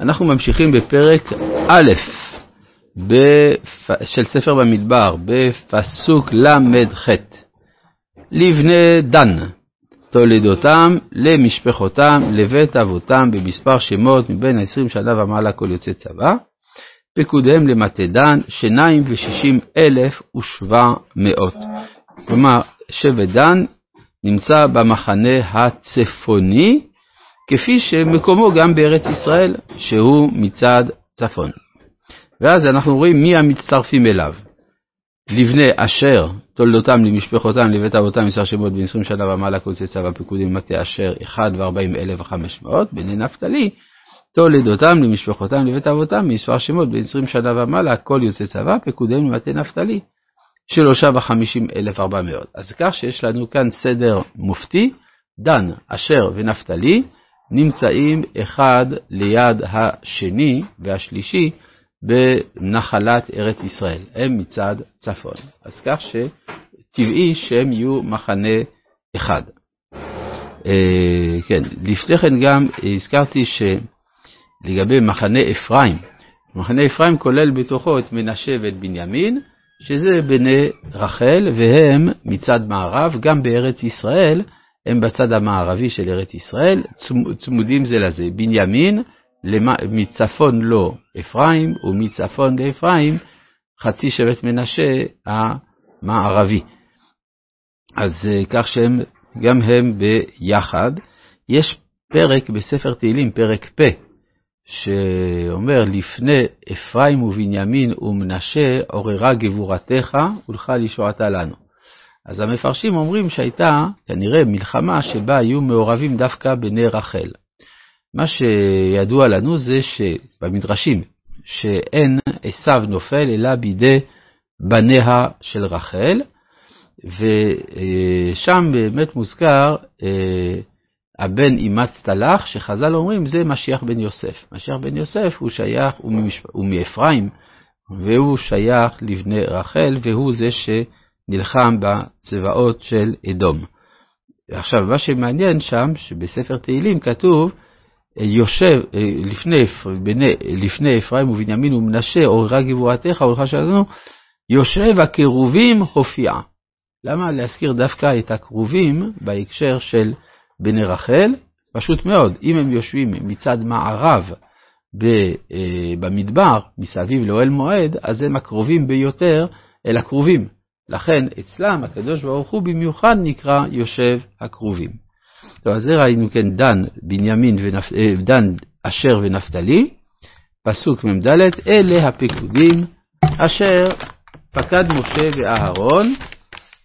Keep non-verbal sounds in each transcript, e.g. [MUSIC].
אנחנו ממשיכים בפרק א' של ספר במדבר, בפסוק ל"ח. לבני דן, תולדותם, למשפחותם, לבית אבותם, במספר שמות מבין עשרים שנה ומעלה כל יוצא צבא, פקודיהם למטה דן, שניים ושישים אלף ושבע מאות. כלומר, שבט דן נמצא במחנה הצפוני, כפי שמקומו גם בארץ ישראל, שהוא מצד צפון. ואז אנחנו רואים מי המצטרפים אליו. לבני אשר, תולדותם למשפחותם, לבית אבותם, מספר שמות בן 20 שנה ומעלה, כל צאצא והפקודים מטה אשר, 1 ו-40 אלף ו-500, בני נפתלי, תולדותם למשפחותם, לבית אבותם, מספר שמות בין 20 שנה ומעלה, כל יוצא צבא, פקודיהם למטה נפתלי, שלושה וחמישים אלף ארבע מאות. אז כך שיש לנו כאן סדר מופתי, דן, אשר ונפתלי, נמצאים אחד ליד השני והשלישי בנחלת ארץ ישראל, הם מצד צפון. אז כך שטבעי שהם יהיו מחנה אחד. אה, כן, לפני כן גם הזכרתי שלגבי מחנה אפרים, מחנה אפרים כולל בתוכו את מנשה ואת בנימין, שזה בני רחל, והם מצד מערב, גם בארץ ישראל, הם בצד המערבי של ארץ ישראל, צמודים זה לזה. בנימין, מצפון לו אפרים, ומצפון לאפרים, חצי שבט מנשה המערבי. אז אה, כך שהם, גם הם ביחד. יש פרק בספר תהילים, פרק פ', שאומר, לפני אפרים ובנימין ומנשה עוררה גבורתך ולך לישועתה לנו. אז המפרשים אומרים שהייתה כנראה מלחמה שבה היו מעורבים דווקא בני רחל. מה שידוע לנו זה שבמדרשים, שאין עשיו נופל אלא בידי בניה של רחל, ושם באמת מוזכר אה, הבן אימצת לך, שחז"ל אומרים זה משיח בן יוסף. משיח בן יוסף הוא שייך, הוא. הוא מאפרים, והוא שייך לבני רחל, והוא זה שנלחם בצבאות של אדום. עכשיו, מה שמעניין שם, שבספר תהילים כתוב, יושב לפני, בני, לפני אפרים ובנימין ומנשה, עוררה גבורתך, עורך שלנו, יושב הכרובים הופיעה. למה להזכיר דווקא את הכרובים בהקשר של בני רחל? פשוט מאוד, אם הם יושבים מצד מערב אה, במדבר, מסביב לאוהל מועד, אז הם הקרובים ביותר אל הקרובים. לכן אצלם הקדוש ברוך הוא במיוחד נקרא יושב הקרובים. טוב, אז זה ראינו כן דן, בנימין, ונפ... אה, דן אשר ונפתלי, פסוק מ"ד, אלה הפקודים אשר פקד משה ואהרון,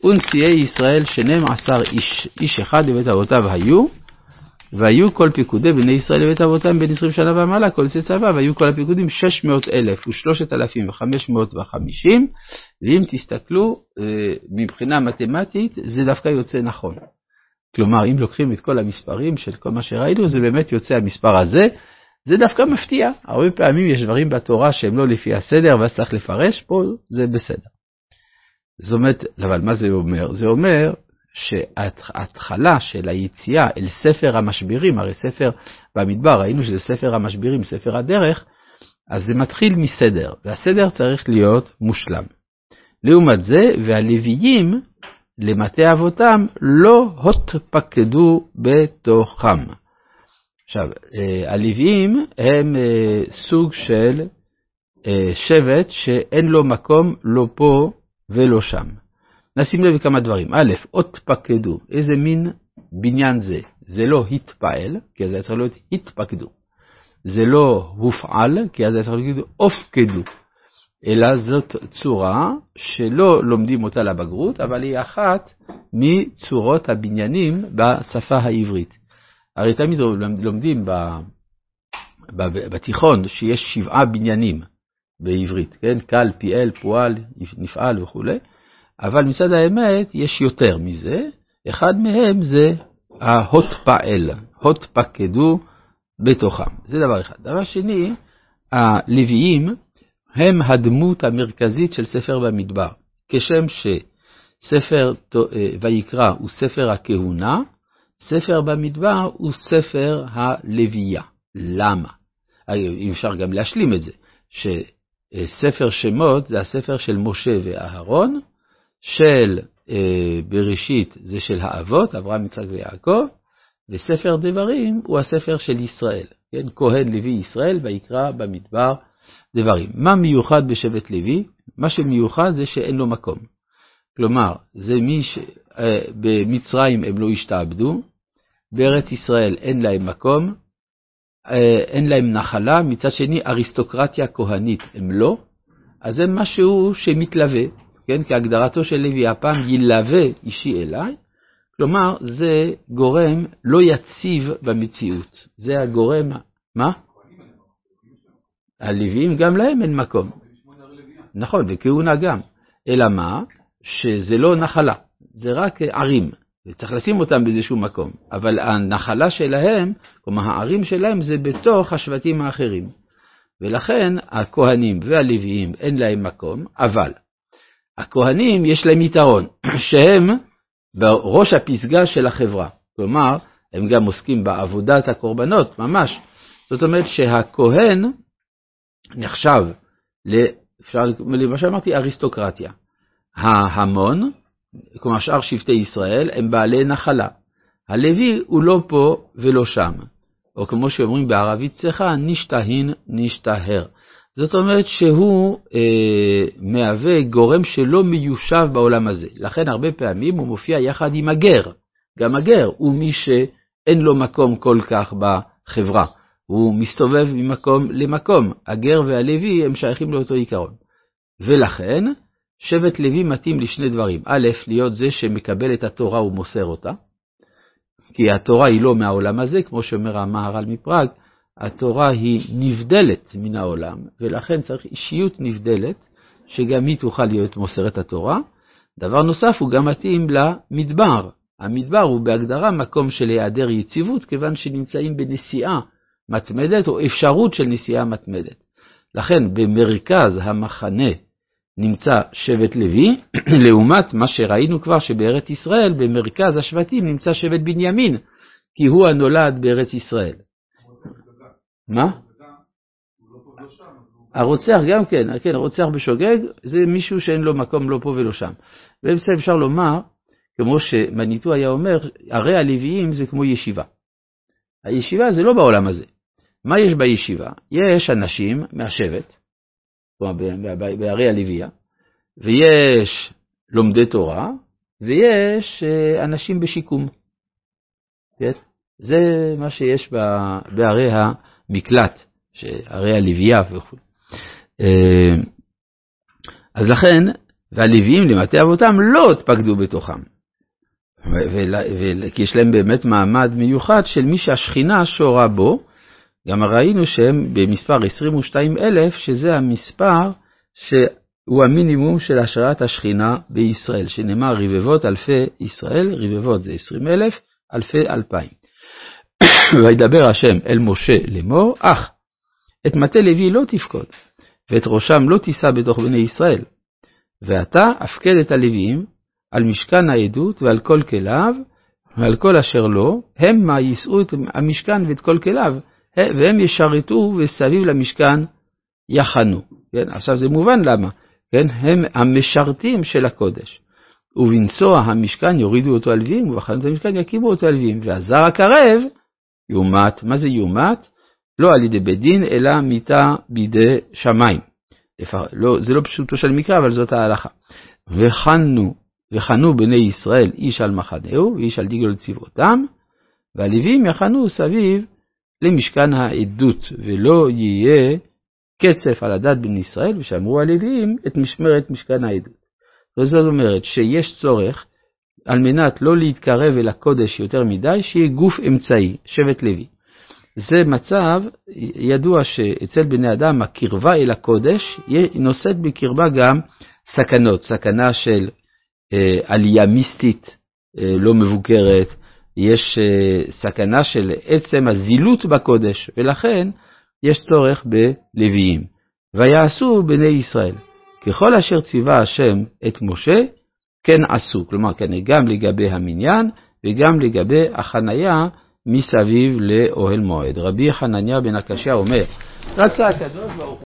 ונשיאי ישראל שנים עשר איש, איש אחד בבית אבותיו היו, והיו כל פיקודי בני ישראל בבית אבותם בין עשרים שנה ומעלה, כל יוצאי צבא, והיו כל הפיקודים שש מאות אלף ושלושת אלפים וחמש מאות וחמישים, ואם תסתכלו אה, מבחינה מתמטית, זה דווקא יוצא נכון. כלומר, אם לוקחים את כל המספרים של כל מה שראינו, זה באמת יוצא המספר הזה. זה דווקא מפתיע, הרבה פעמים יש דברים בתורה שהם לא לפי הסדר, ואז צריך לפרש, פה זה בסדר. זאת אומרת, אבל מה זה אומר? זה אומר שההתחלה של היציאה אל ספר המשברים, הרי ספר במדבר, ראינו שזה ספר המשברים, ספר הדרך, אז זה מתחיל מסדר, והסדר צריך להיות מושלם. לעומת זה, והלוויים, למטה אבותם, לא הותפקדו בתוכם. עכשיו, אה, הלוויים הם אה, סוג של אה, שבט שאין לו מקום לא פה ולא שם. נשים לב לכמה דברים. א', אות פקדו, איזה מין בניין זה? זה לא התפעל, כי אז היה צריך להיות התפקדו. זה לא הופעל, כי אז היה צריך להיות הופקדו. אלא זאת צורה שלא לומדים אותה לבגרות, אבל היא אחת מצורות הבניינים בשפה העברית. הרי תמיד לומדים בתיכון שיש שבעה בניינים. בעברית, כן? קל, פיאל, פועל, נפעל וכולי, אבל מצד האמת יש יותר מזה, אחד מהם זה ההוט פעל, הוט פקדו בתוכם, זה דבר אחד. דבר שני, הלוויים הם הדמות המרכזית של ספר במדבר, כשם שספר אה, ויקרא הוא ספר הכהונה, ספר במדבר הוא ספר הלוויה. למה? אם אפשר גם להשלים את זה, שספר שמות זה הספר של משה ואהרון, של אה, בראשית זה של האבות, אברהם, יצחק ויעקב, וספר דברים הוא הספר של ישראל, כן, כהן לוי ישראל, ויקרא במדבר דברים. מה מיוחד בשבט לוי? מה שמיוחד זה שאין לו מקום. כלומר, זה מי ש... אה, הם לא השתעבדו, בארץ ישראל אין להם מקום, אה, אין להם נחלה, מצד שני אריסטוקרטיה כהנית הם לא, אז זה משהו שמתלווה, כן, כהגדרתו של לוי הפעם ילווה אישי אליי, כלומר זה גורם לא יציב במציאות, זה הגורם, מה? הלוויים גם להם אין מקום. נכון, וכהונה גם. אלא מה? שזה לא נחלה, זה רק ערים, וצריך לשים אותם באיזשהו מקום. אבל הנחלה שלהם, כלומר הערים שלהם, זה בתוך השבטים האחרים. ולכן הכהנים והלוויים אין להם מקום, אבל הכהנים יש להם יתרון, [CLEARS THROAT] שהם בראש הפסגה של החברה. כלומר, הם גם עוסקים בעבודת הקורבנות, ממש. זאת אומרת שהכהן נחשב, אפשר, למה שאמרתי, אריסטוקרטיה. ההמון, כלומר שאר שבטי ישראל, הם בעלי נחלה. הלוי הוא לא פה ולא שם, או כמו שאומרים בערבית צחה, נשתהין נשתהר. זאת אומרת שהוא אה, מהווה גורם שלא מיושב בעולם הזה. לכן הרבה פעמים הוא מופיע יחד עם הגר. גם הגר הוא מי שאין לו מקום כל כך בחברה. הוא מסתובב ממקום למקום. הגר והלוי הם שייכים לאותו עיקרון. ולכן, שבט לוי מתאים לשני דברים. א', להיות זה שמקבל את התורה ומוסר אותה, כי התורה היא לא מהעולם הזה, כמו שאומר המהר"ל מפראג, התורה היא נבדלת מן העולם, ולכן צריך אישיות נבדלת, שגם היא תוכל להיות מוסרת התורה. דבר נוסף, הוא גם מתאים למדבר. המדבר הוא בהגדרה מקום של היעדר יציבות, כיוון שנמצאים בנסיעה מתמדת או אפשרות של נסיעה מתמדת. לכן במרכז המחנה נמצא שבט לוי, [CLEARS THROAT] לעומת מה שראינו כבר שבארץ ישראל, במרכז השבטים נמצא שבט בנימין, כי הוא הנולד בארץ ישראל. מה? הרוצח גם כן, כן, הרוצח בשוגג, זה מישהו שאין לו מקום לא פה ולא שם. ובסדר אפשר לומר, כמו שמניטו היה אומר, הרי הלוויים זה כמו ישיבה. הישיבה זה לא בעולם הזה. מה יש בישיבה? יש אנשים מהשבט, כלומר בערי הלוויה, ויש לומדי תורה, ויש אה, אנשים בשיקום. כן? זה מה שיש בערי המקלט, ערי הלוויה וכו'. אה, אז לכן, והלוויים למטה אבותם לא התפקדו בתוכם. כי יש להם באמת מעמד מיוחד של מי שהשכינה שורה בו, גם ראינו שהם במספר 22 אלף, שזה המספר שהוא המינימום של השראת השכינה בישראל, שנאמר רבבות אלפי ישראל, רבבות זה 20 אלף, אלפי אלפיים. וידבר השם אל משה לאמור, אך את מטה לוי לא תפקוד, ואת ראשם לא תישא בתוך בני ישראל. ואתה הפקד את הלוויים על משכן העדות ועל כל כליו, ועל כל אשר לו, הם מה יישאו את המשכן ואת כל כליו, והם ישרתו וסביב למשכן יחנו. כן? עכשיו זה מובן למה, כן? הם המשרתים של הקודש. ובנסוע המשכן יורידו אותו הלווים, ובחנות המשכן יקימו אותו הלווים, והזר הקרב יומת. מה זה יומת? לא על ידי בית דין, אלא מיתה בידי שמיים. לא, זה לא פשוטו של מקרא, אבל זאת ההלכה. וחנו, וחנו בני ישראל איש על מחנהו, ואיש על דגל צבאותם, והלווים יחנו סביב למשכן העדות, ולא יהיה קצף על הדת בני ישראל, ושאמרו הלוויים את משמרת משכן העדות. זאת אומרת שיש צורך, על מנת לא להתקרב אל הקודש יותר מדי, שיהיה גוף אמצעי, שבט לוי. זה מצב ידוע שאצל בני אדם הקרבה אל הקודש נושאת בקרבה גם סכנות, סכנה של אה, עלייה מיסטית אה, לא מבוקרת, יש אה, סכנה של עצם הזילות בקודש, ולכן יש צורך בלוויים. ויעשו בני ישראל, ככל אשר ציווה השם את משה, כן עשו. כלומר, כן, גם לגבי המניין וגם לגבי החנייה מסביב לאוהל מועד. רבי חנניה בן הקשיא אומר, רצה הקדוש ברוך